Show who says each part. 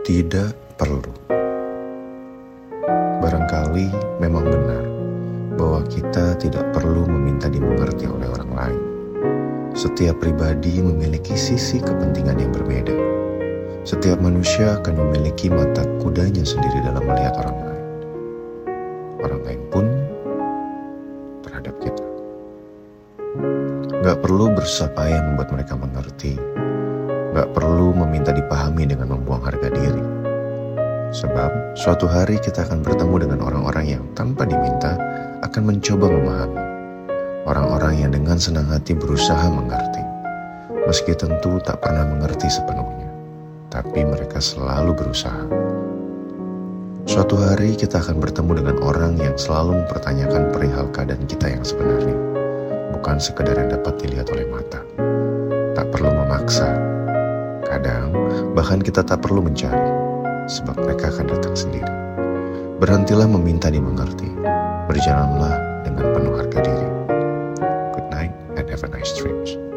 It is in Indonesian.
Speaker 1: Tidak perlu. Barangkali memang benar bahwa kita tidak perlu meminta dimengerti oleh orang lain. Setiap pribadi memiliki sisi kepentingan yang berbeda. Setiap manusia akan memiliki mata kudanya sendiri dalam melihat orang lain. Orang lain pun terhadap kita. Gak perlu berusaha payah membuat mereka mengerti. Gak perlu meminta dipahami dengan membuang harga diri. Sebab suatu hari kita akan bertemu dengan orang-orang yang tanpa diminta akan mencoba memahami. Orang-orang yang dengan senang hati berusaha mengerti. Meski tentu tak pernah mengerti sepenuhnya. Tapi mereka selalu berusaha. Suatu hari kita akan bertemu dengan orang yang selalu mempertanyakan perihal keadaan kita yang sebenarnya bukan sekedar yang dapat dilihat oleh mata. Bahkan kita tak perlu mencari, sebab mereka akan datang sendiri. Berhentilah meminta dimengerti. Berjalanlah dengan penuh harga diri. Good night and have a nice dreams.